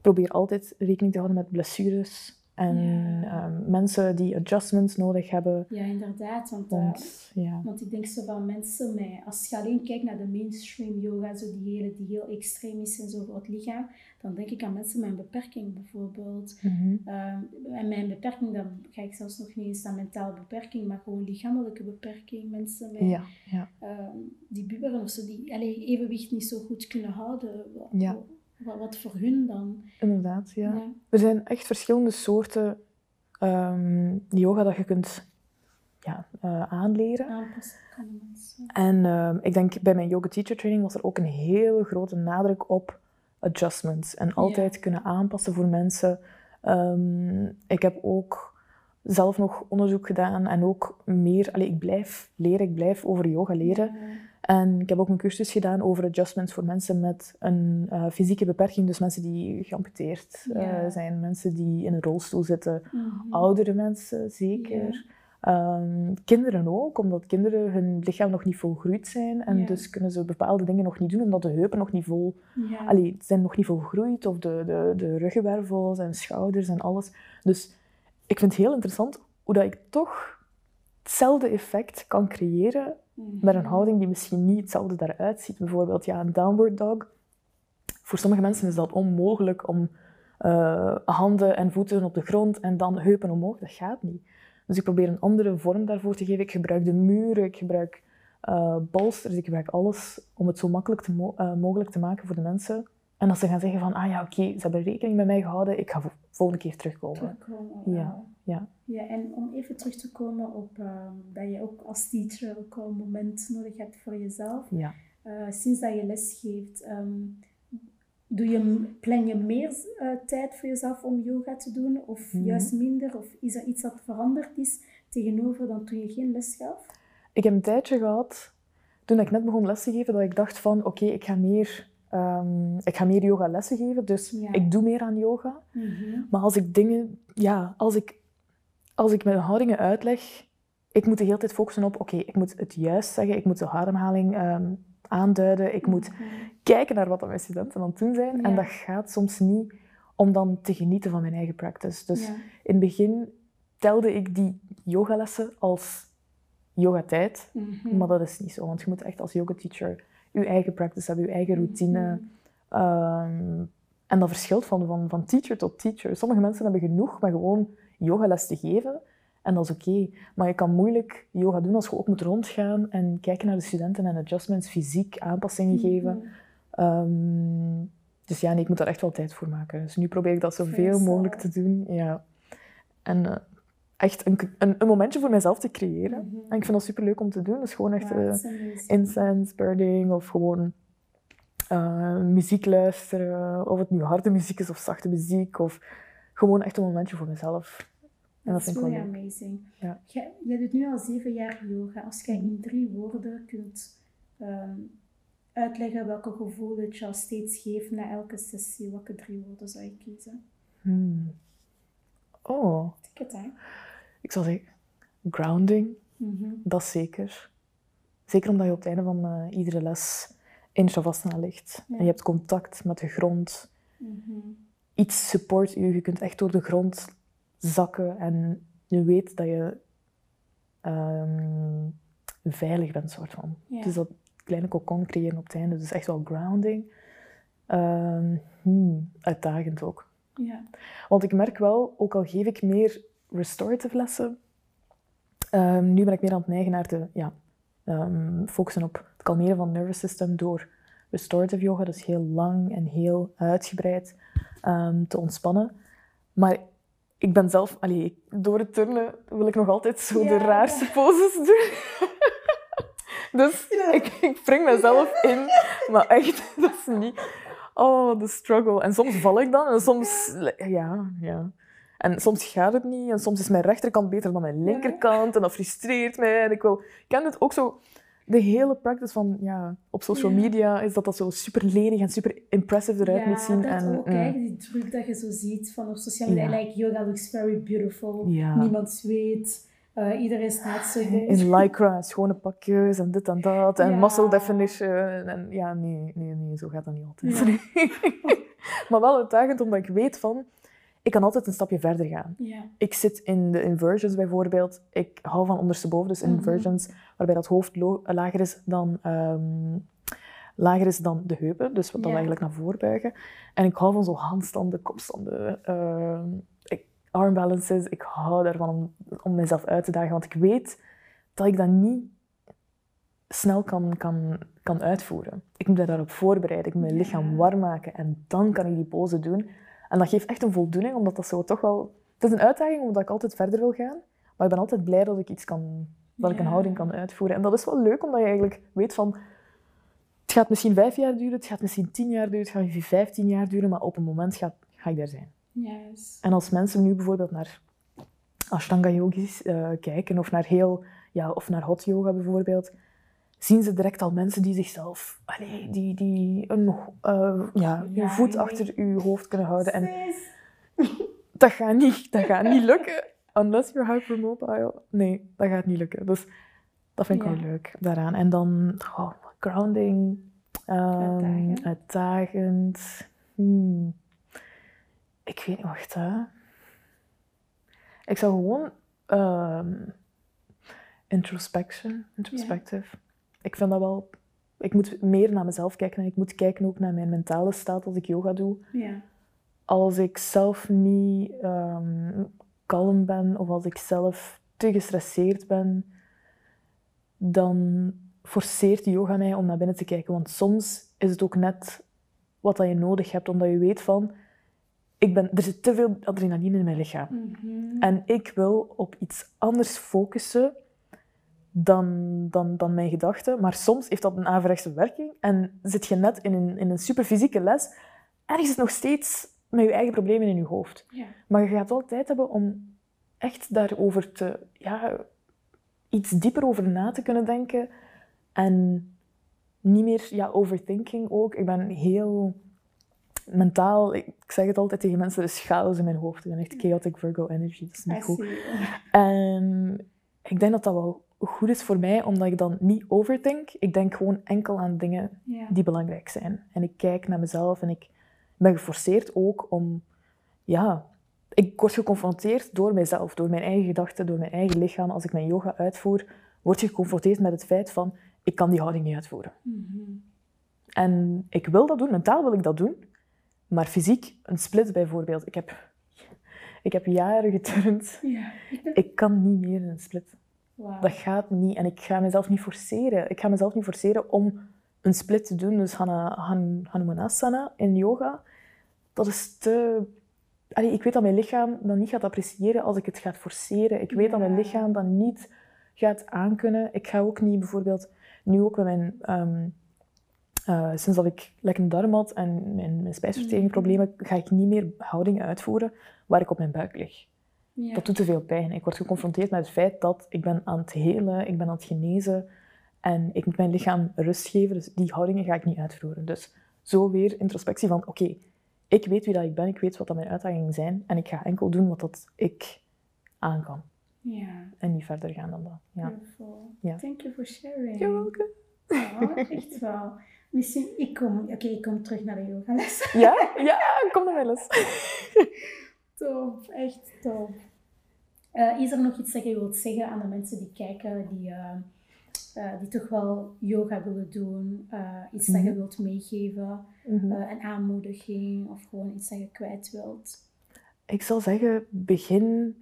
Speaker 2: probeer altijd rekening te houden met blessures en
Speaker 1: Ja.
Speaker 2: ehm, mensen die adjustments nodig hebben.
Speaker 1: Ja, inderdaad. Want, eh,
Speaker 2: Want, ja.
Speaker 1: want ik denk zo van mensen met, als je alleen kijkt naar de mainstream yoga, zo die hele, die heel extreem is en zo voor het lichaam, dan denk ik aan mensen met een beperking bijvoorbeeld.
Speaker 2: Mhm.
Speaker 1: Ehm, en mijn beperking, dan ga ik zelfs nog niet eens naar mentale beperking, maar gewoon lichamelijke beperking. Mensen met,
Speaker 2: Ja,
Speaker 1: ehm, die bubberen of zo, die allee, evenwicht niet zo goed kunnen houden.
Speaker 2: Ja.
Speaker 1: Wat, wat voor hun dan?
Speaker 2: inderdaad. Ja.
Speaker 1: Ja.
Speaker 2: Er zijn echt verschillende soorten ehm, yoga dat je kunt ja, eh, aanleren.
Speaker 1: Aanpassen kan de mensen.
Speaker 2: En ehm, ik denk bij mijn yoga teacher training was er ook een hele grote nadruk op adjustments. En altijd kunnen aanpassen voor mensen. Ehm, ik heb ook zelf nog onderzoek gedaan en ook meer... Allee, ik blijf leren, ik blijf over yoga leren.
Speaker 1: Ja.
Speaker 2: En ik heb ook een cursus gedaan over adjustments voor mensen met een eh, fysieke beperking. Dus mensen die geamputeerd eh, zijn, mensen die in een rolstoel zitten.
Speaker 1: Mhm.
Speaker 2: Oudere mensen, zeker. Ehm, kinderen ook, omdat kinderen hun lichaam nog niet volgroeid zijn. En
Speaker 1: Ja.
Speaker 2: dus kunnen ze bepaalde dingen nog niet doen, omdat de heupen nog niet vol... Allee, zijn nog niet volgroeid, of de, de, de ruggenwervels en schouders en alles. Dus ik vind het heel interessant hoe dat ik toch hetzelfde effect kan creëren. Met een houding die misschien niet hetzelfde daaruit ziet. Bijvoorbeeld ja, een downward dog. Voor sommige mensen is dat onmogelijk om eh, handen en voeten op de grond en dan heupen omhoog. Dat gaat niet. Dus ik probeer een andere vorm daarvoor te geven. Ik gebruik de muren, ik gebruik eh bolsters, ik gebruik alles om het zo makkelijk te mo- eh, mogelijk te maken voor de mensen. En als ze gaan zeggen van, ah ja, oké, ze hebben rekening met mij gehouden, ik ga vo- volgende keer terugkomen.
Speaker 1: terugkomen.
Speaker 2: Ja,
Speaker 1: Ja.
Speaker 2: Ja.
Speaker 1: ja, en om even terug te komen op ehm, dat je ook als teacher ook een moment nodig hebt voor jezelf.
Speaker 2: Ja.
Speaker 1: Eh, sinds dat je les geeft, ehm, doe je, plan je meer eh, tijd voor jezelf om yoga te doen? Of
Speaker 2: Mhm.
Speaker 1: juist minder? Of is er iets dat veranderd is tegenover dan toen je geen les gaf?
Speaker 2: Ik heb een tijdje gehad, toen ik net begon les te geven, dat ik dacht van, oké, ik ga meer... ehm, ik ga meer yoga lessen geven, dus
Speaker 1: Ja.
Speaker 2: ik doe meer aan yoga. Maar als ik dingen, ja, als ik, als ik mijn houdingen uitleg, ik moet de hele tijd focussen op, oké, ik moet het juist zeggen, ik moet de ademhaling ehm, aanduiden, ik moet kijken naar wat mijn studenten aan het doen zijn. En dat gaat soms niet om dan te genieten van mijn eigen practice. Dus
Speaker 1: Ja.
Speaker 2: in het begin telde ik die yogalessen als yogatijd,
Speaker 1: Mhm.
Speaker 2: maar dat is niet zo, want je moet echt als yoga teacher je eigen practice hebben, je eigen routine.
Speaker 1: Mhm.
Speaker 2: Ehm, en dat verschilt van, van, van teacher tot teacher. Sommige mensen hebben genoeg met gewoon yogales te geven. En dat is oké. Maar je kan moeilijk yoga doen als je ook moet rondgaan en kijken naar de studenten en adjustments, fysiek aanpassingen geven.
Speaker 1: Mhm.
Speaker 2: Ehm, dus ja, nee, ik moet daar echt wel tijd voor maken. Dus nu probeer ik dat zoveel mogelijk te doen. Ja. En eh, echt een, een, een momentje voor mezelf te creëren.
Speaker 1: Mhm.
Speaker 2: En ik vind dat superleuk om te doen. Dus gewoon echt
Speaker 1: Ja,
Speaker 2: eh, incense burning of gewoon eh, muziek luisteren. Of het nu harde muziek is of zachte muziek. Of gewoon echt een momentje voor mezelf. En dat
Speaker 1: Dat is
Speaker 2: leuk.
Speaker 1: amazing.
Speaker 2: Ja.
Speaker 1: Jij, jij doet nu al zeven jaar yoga. Als jij in drie woorden kunt ehm, uitleggen welke gevoel het jou steeds geeft na elke sessie, welke drie woorden zou je kiezen?
Speaker 2: Hmm. Oh.
Speaker 1: Hè?
Speaker 2: Ik zou zeggen, grounding.
Speaker 1: Mhm.
Speaker 2: Dat zeker. Zeker omdat je op het einde van uh, iedere les in Shavasana ligt.
Speaker 1: Ja.
Speaker 2: En je hebt contact met de grond.
Speaker 1: Mhm.
Speaker 2: Iets support je. Je kunt echt door de grond zakken en je weet dat je um, veilig bent, soort van.
Speaker 1: Ja.
Speaker 2: Dus dat kleine cocon creëren op het einde. Dus echt wel grounding. Um, hmm, uitdagend ook.
Speaker 1: Ja.
Speaker 2: Want ik merk wel, ook al geef ik meer restorative lessen, um, nu ben ik meer aan het neigen naar de ja, focussen op het kalmeren van het nervous system door restorative yoga, dus heel lang en heel uitgebreid um, te ontspannen. Maar ik ben zelf, allee, door het turnen wil ik nog altijd zo de raarste poses doen. dus ik, ik breng mezelf in, maar echt, dat is niet... Oh, de struggle. En soms val ik dan en soms... Ja, ja. En soms gaat het niet en soms is mijn rechterkant beter dan mijn linkerkant en dat frustreert mij. En ik wil... Ik ken het ook zo... De hele practice van, ja, op social media is dat dat zo super lenig en super impressive eruit
Speaker 1: ja,
Speaker 2: moet zien.
Speaker 1: dat
Speaker 2: en,
Speaker 1: ook,
Speaker 2: mm.
Speaker 1: die druk dat je zo ziet van op sociale media.
Speaker 2: Ja.
Speaker 1: Like, yoga looks very beautiful.
Speaker 2: Ja.
Speaker 1: Niemand zweet. Eh, iedereen staat zo goed.
Speaker 2: In lycra, en schone pakjes en dit en dat. En muscle definition. En ja, nee, nee, nee, zo gaat dat niet altijd. maar wel uitdagend, omdat ik weet van... Ik kan altijd een stapje verder gaan. Ik zit in de inversions bijvoorbeeld. Ik hou van ondersteboven, dus
Speaker 1: Mhm.
Speaker 2: inversions, waarbij dat hoofd lager is dan... ehm, lager is dan de heupen, dus wat dan eigenlijk naar voren buigen. En ik hou van zo handstanden, kopstanden, ehm, ik, arm balances. Ik hou daarvan om, om mezelf uit te dagen, want ik weet dat ik dat niet snel kan, kan, kan uitvoeren. Ik moet me daarop voorbereiden, ik moet mijn lichaam warm maken en dan kan ik die pose doen. En dat geeft echt een voldoening, omdat dat zo toch wel... Het is een uitdaging, omdat ik altijd verder wil gaan, maar ik ben altijd blij dat ik iets kan... Dat ik een houding kan uitvoeren. En dat is wel leuk, omdat je eigenlijk weet van... Het gaat misschien vijf jaar duren, het gaat misschien tien jaar duren, het gaat misschien vijftien jaar duren, maar op een moment ga, ga ik daar zijn.
Speaker 1: Yes.
Speaker 2: En als mensen nu bijvoorbeeld naar Ashtanga yogis eh, kijken, of naar, heel, ja, of naar hot yoga bijvoorbeeld, zien ze direct al mensen die zichzelf, allee, die, die een, eh, ja,
Speaker 1: Ja,
Speaker 2: voet
Speaker 1: nee.
Speaker 2: achter uw hoofd kunnen houden. En dat gaat niet, dat gaat niet lukken. Unless you're hypermobile. Nee, dat gaat niet lukken. Dus dat vind ik
Speaker 1: Ja.
Speaker 2: wel leuk daaraan. En dan oh, grounding.
Speaker 1: Uitdagend.
Speaker 2: uitdagend. Hmm. Ik weet niet, wacht hè. Ik zou gewoon ehm, introspection, introspective. Ik vind dat wel. Ik moet meer naar mezelf kijken en ik moet kijken ook naar mijn mentale staat als ik yoga doe
Speaker 1: Ja.
Speaker 2: als ik zelf niet ehm, kalm ben of als ik zelf te gestresseerd ben, dan forceert yoga mij om naar binnen te kijken. Want soms is het ook net wat dat je nodig hebt, omdat je weet van, ik ben, er zit te veel adrenaline in mijn lichaam.
Speaker 1: Mhm.
Speaker 2: En ik wil op iets anders focussen dan, dan, dan mijn gedachten. Maar soms heeft dat een averechtse werking en zit je net in een, in een superfysieke les en is het nog steeds met je eigen problemen in je hoofd.
Speaker 1: Ja.
Speaker 2: Maar je gaat wel tijd hebben om echt daarover te... Ja, iets dieper over na te kunnen denken. En niet meer... Ja, overthinking ook. Ik ben heel mentaal... Ik, ik zeg het altijd tegen mensen, er is chaos in mijn hoofd. Ik ben echt chaotic Virgo energy. Dat is niet
Speaker 1: I
Speaker 2: goed.
Speaker 1: see.
Speaker 2: En ik denk dat dat wel goed is voor mij, omdat ik dan niet overdenk. Ik denk gewoon enkel aan dingen
Speaker 1: Ja.
Speaker 2: die belangrijk zijn. En ik kijk naar mezelf en ik ben geforceerd ook om... Ja, ik word geconfronteerd door mijzelf, door mijn eigen gedachten, door mijn eigen lichaam. Als ik mijn yoga uitvoer, word je geconfronteerd met het feit van, ik kan die houding niet uitvoeren.
Speaker 1: Mhm.
Speaker 2: En ik wil dat doen, mentaal wil ik dat doen. Maar fysiek, een split bijvoorbeeld. Ik heb, ik heb jaren geturnd.
Speaker 1: Ja.
Speaker 2: Ik kan niet meer in een split. Dat gaat niet. En ik ga mezelf niet forceren. Ik ga mezelf niet forceren om een split te doen. Dus Hanumanasana in yoga, dat is te... Allee, ik weet dat mijn lichaam dat niet gaat appreciëren als ik het ga forceren. Ik weet dat mijn lichaam dat niet gaat aankunnen. Ik ga ook niet bijvoorbeeld... Nu ook met mijn... ehm, eh, sinds dat ik lekker darm had en mijn, mijn spijsverteringsproblemen, ga ik niet meer houdingen uitvoeren waar ik op mijn buik lig.
Speaker 1: Ja.
Speaker 2: Dat doet te veel pijn. Ik word geconfronteerd met het feit dat ik ben aan het helen, ik ben aan het genezen. En ik moet mijn lichaam rust geven, dus die houdingen ga ik niet uitvoeren. Dus zo weer introspectie van, oké, ik weet wie dat ik ben, ik weet wat dat mijn uitdagingen zijn en ik ga enkel doen wat dat ik aan kan.
Speaker 1: Ja.
Speaker 2: En niet verder gaan dan dat. Ja.
Speaker 1: Beautiful. Ja. Thank you for sharing.
Speaker 2: You're welcome.
Speaker 1: Ja, echt wel. Misschien, ik kom, oké, ik kom terug naar de yogales.
Speaker 2: Ja? Ja, kom naar mijn les.
Speaker 1: top, echt top. Uh, is er nog iets dat je wilt zeggen aan de mensen die kijken, die, uh, uh, die toch wel yoga willen doen? iets dat je mhm. wilt meegeven, mm -hmm. een aanmoediging of gewoon iets dat je kwijt wilt?
Speaker 2: Ik zal zeggen, begin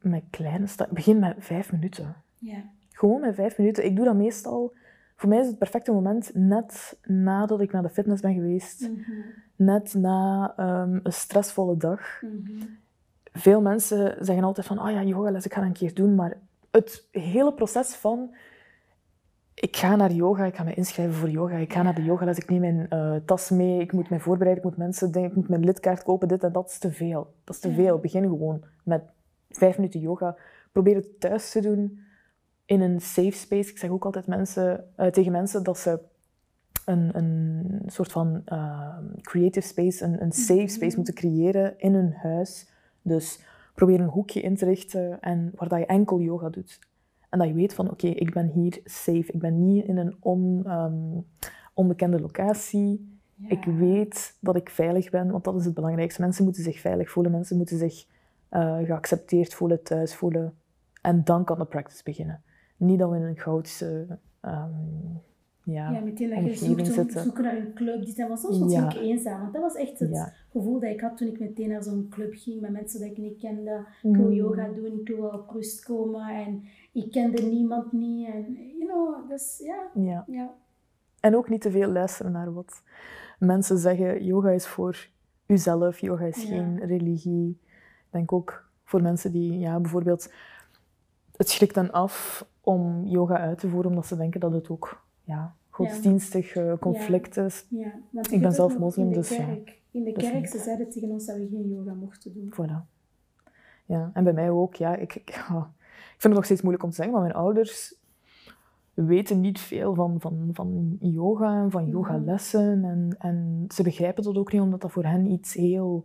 Speaker 2: met kleine stappen. Begin met vijf minuten.
Speaker 1: Ja.
Speaker 2: Gewoon met vijf minuten. Ik doe dat meestal voor mij is het perfecte moment net nadat ik naar de fitness ben geweest. Mhm. Net na um, een stressvolle dag.
Speaker 1: Mhm.
Speaker 2: Veel mensen zeggen altijd van, oh ja, yogales, ik ga dat een keer doen. Maar het hele proces van, ik ga naar yoga, ik ga me inschrijven voor yoga, ik ga naar de yogales, ik neem mijn uh, tas mee, ik moet mij voorbereiden, ik moet mensen denken, ik moet mijn lidkaart kopen, dit en dat is te veel. Dat is te veel. Begin gewoon met vijf minuten yoga. Probeer het thuis te doen in een safe space. Ik zeg ook altijd mensen, uh, tegen mensen dat ze een, een soort van uh, creative space, een, een safe mhm. space moeten creëren in hun huis. Dus probeer een hoekje in te richten en waar dat je enkel yoga doet. En dat je weet van, oké, ik ben hier safe. Ik ben niet in een on, um, onbekende locatie. Ik weet dat ik veilig ben, want dat is het belangrijkste. Mensen moeten zich veilig voelen. Mensen moeten zich uh, geaccepteerd voelen, thuis voelen. En dan kan de practice beginnen. Niet dat we in een chaotische um, ja,
Speaker 1: ja, meteen dat je zoekt zitten. zoeken naar een club. Die was soms natuurlijk ja. eenzaam. Want dat was echt het gevoel dat ik had toen ik meteen naar zo'n club ging met mensen die ik niet kende. Ik wil mm. yoga doen, ik wil wel op rust komen. En ik kende niemand niet. En, you know, dus ja.
Speaker 2: ja.
Speaker 1: ja.
Speaker 2: En ook niet te veel luisteren naar wat mensen zeggen. Yoga is voor uzelf, yoga is geen religie. Ik denk ook voor mensen die ja, bijvoorbeeld... Het schrikt dan af om yoga uit te voeren, omdat ze denken dat het ook ja, godsdienstig conflict is.
Speaker 1: Ja,
Speaker 2: ik ben zelf moslim, dus ja.
Speaker 1: In de kerk, ze zeiden tegen ons dat we geen yoga mochten doen.
Speaker 2: Voilà. Ja, en bij mij ook. Ja, ik, ik, ik vind het nog steeds moeilijk om te zeggen, maar mijn ouders weten niet veel van, van, van yoga en van mhm. yogalessen. En, en ze begrijpen dat ook niet, omdat dat voor hen iets heel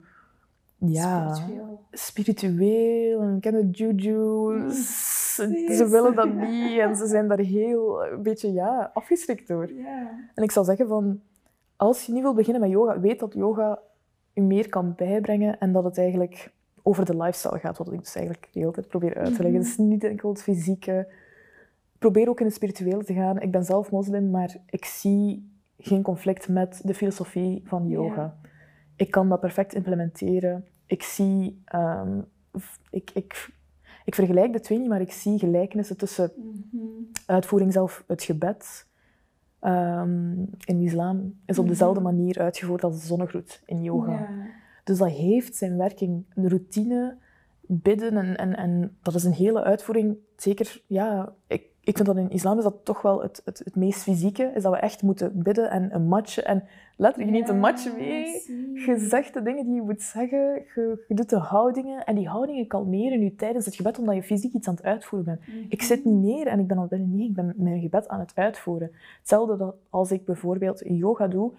Speaker 2: ja, spiritueel. spiritueel en kennen Ze willen dat niet en ze zijn daar heel een beetje ja, afgeschrikt door. En ik zal zeggen van, als je niet wil beginnen met yoga, weet dat yoga je meer kan bijbrengen en dat het eigenlijk over de lifestyle gaat, wat ik dus eigenlijk de hele tijd probeer uit te leggen. Het is niet enkel het fysieke. Probeer ook in het spirituele te gaan. Ik ben zelf moslim, maar ik zie geen conflict met de filosofie van yoga. Ik kan dat perfect implementeren. Ik zie... Um, ik, ik, ik vergelijk de twee niet, maar ik zie gelijkenissen tussen mm uitvoering zelf, het gebed um, in islam is op dezelfde mhm. manier uitgevoerd als de zonnegroet in yoga. Dus dat heeft zijn werking. De routine, bidden en, en, en dat is een hele uitvoering. Zeker, ja, ik, ik vind dat in islam is dat toch wel het, het, het meest fysieke, is dat we echt moeten bidden en een matje. En letterlijk, je neemt een matje mee, je zegt de dingen die je moet zeggen, je, je, doet de houdingen. En die houdingen kalmeren je tijdens het gebed, omdat je fysiek iets aan het uitvoeren bent. Mhm. Ik zit niet neer en ik ben al binnen nee, ik ben mijn gebed aan het uitvoeren. Hetzelfde dat als ik bijvoorbeeld yoga doe,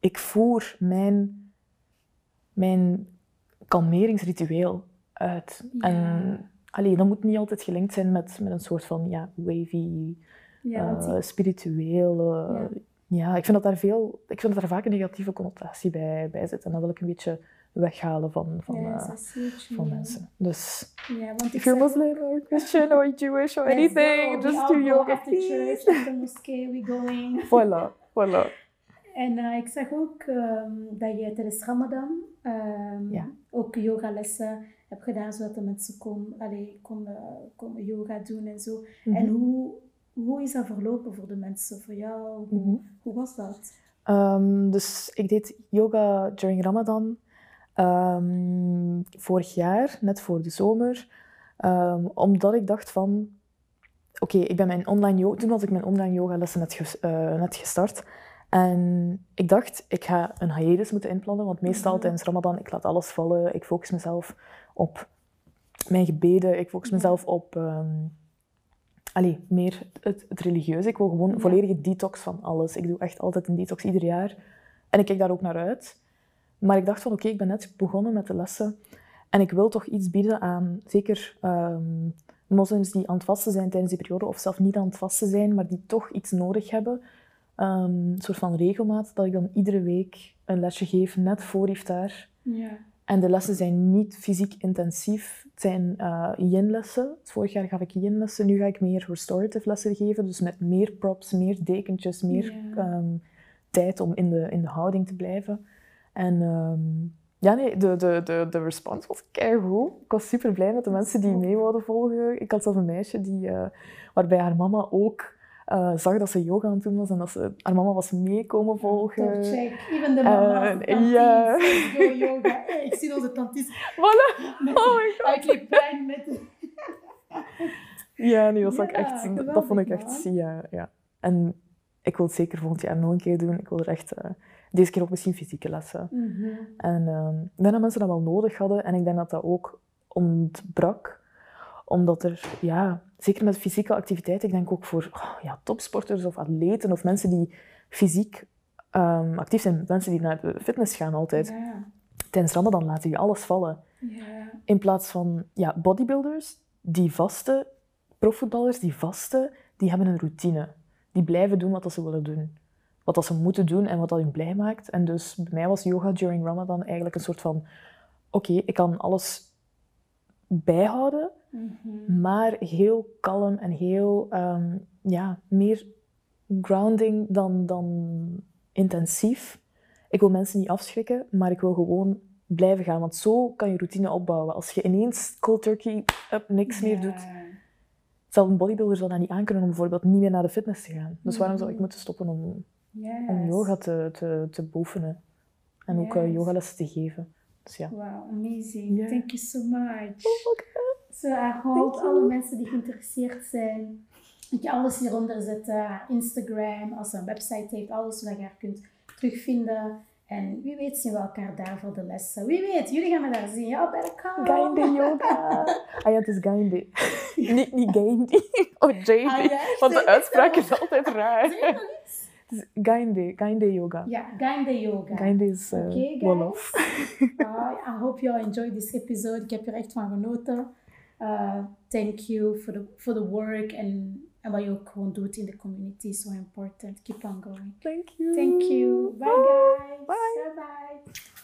Speaker 2: ik voer mijn, mijn kalmeringsritueel uit. En Allee, dat moet niet altijd gelinkt zijn met, met een soort van ja, wavy, ja, uh, spiritueel. Uh, ja. ja. ik vind dat daar veel, ik vind dat daar vaak een negatieve connotatie bij, bij zit. En dat wil ik een beetje weghalen van, van, uh, van mensen. Dus,
Speaker 1: ja, want
Speaker 2: if you're Muslim or Christian or Jewish or anything, just do yoga,
Speaker 1: church, after mosque, we going.
Speaker 2: Voilà, voilà.
Speaker 1: En uh, ik zag ook um, dat je tijdens Ramadan um, ja. ook yogalessen heb gedaan, zodat de mensen kon, allee, konden, konden yoga doen en zo. Mhm. En hoe, hoe is dat verlopen voor de mensen, voor jou? Hoe, mhm. hoe was dat?
Speaker 2: Um, dus ik deed yoga during Ramadan um, vorig jaar, net voor de zomer. Um, omdat ik dacht van, oké, ik ben mijn online yoga, toen had ik mijn online yoga lessen net, ges, uh, net gestart. En ik dacht, ik ga een hiatus moeten inplannen, want meestal mm tijdens Ramadan, ik laat alles vallen, ik focus mezelf op mijn gebeden, ik focus mezelf op, um, allee, meer het, het religieuze. Ik wil gewoon een volledige detox van alles. Ik doe echt altijd een detox ieder jaar. En ik kijk daar ook naar uit. Maar ik dacht van, oké, ik ben net begonnen met de lessen. En ik wil toch iets bieden aan, zeker um, moslims die aan het vasten zijn tijdens die periode, of zelf niet aan het vasten zijn, maar die toch iets nodig hebben. Um, een soort van regelmaat, dat ik dan iedere week een lesje geef, net voor iftar. Ja. En de lessen zijn niet fysiek intensief. Het zijn uh, yin-lessen. Vorig jaar gaf ik yin-lessen. Nu ga ik meer restorative lessen geven. Dus met meer props, meer dekentjes, meer ehm, tijd om in de, in de houding te blijven. En um, ja, nee, de, de, de, de respons was keigoed. Ik was super blij met de mensen die mee wilden volgen. Ik had zelf een meisje die, uh, waarbij haar mama ook uh, zag dat ze yoga aan het doen was en dat ze, haar mama was meekomen volgen.
Speaker 1: Check. Even de mama uh, ja. yoga. Hey, ik zie onze tantes.
Speaker 2: Voilà. Met oh my god.
Speaker 1: Uitleeplein met...
Speaker 2: ja, nee, dat, ja, ik echt, dat vond ik echt... Ja, ja. En ik wil het zeker volgend jaar nog een keer doen. Ik wil er echt... Uh, deze keer ook misschien fysieke lessen. Mm -hmm. En uh, ik denk dat mensen dat wel nodig hadden. En ik denk dat dat ook ontbrak. Omdat er, ja, zeker met fysieke activiteit, ik denk ook voor oh, ja, topsporters of atleten of mensen die fysiek um, actief zijn, mensen die naar de fitness gaan altijd. Ja. Tijdens Ramadan laten die alles vallen. Ja. In plaats van ja, bodybuilders die vasten, profvoetballers die vasten, die hebben een routine. Die blijven doen wat ze willen doen. Wat dat ze moeten doen en wat dat hun blij maakt. En dus bij mij was yoga during Ramadan eigenlijk een soort van... Oké, ik kan alles bijhouden, mhm. maar heel kalm en heel... Um, ja, meer grounding dan, dan intensief. Ik wil mensen niet afschrikken, maar ik wil gewoon blijven gaan. Want zo kan je routine opbouwen. Als je ineens cold turkey up, niks meer doet... Zelf een bodybuilder zal dat niet aankunnen om bijvoorbeeld niet meer naar de fitness te gaan. Dus waarom zou ik mhm. moeten stoppen om, yes. om yoga te, te, te beoefenen? En ook uh, yogalessen te geven. Dus ja.
Speaker 1: Wow, amazing. Yeah. Thank you so much. Oh. So I hope alle mensen die geïnteresseerd zijn, ik ga alles hieronder zetten. Instagram, als ze een website heeft, alles zodat je haar kunt terugvinden. En wie weet zien we elkaar daar voor de lessen. Wie weet, jullie gaan me daar zien. Ja, bij de kamer.
Speaker 2: Gainde yoga. ah ja, het is Gainde. niet, niet Gainde. Oh, JD. Ah, ja, Want de uitspraak is altijd raar. Het is Gainde. Gainde yoga.
Speaker 1: Yeah, Gainde yoga.
Speaker 2: Gainde is uh, okay, Wolof.
Speaker 1: uh, I hope you all enjoyed this episode. Ik heb er echt van genoten. Uh, thank you for the, for the work and en wat je ook gewoon doet in the community so important. Keep on going.
Speaker 2: Thank you.
Speaker 1: Thank you. Bye guys.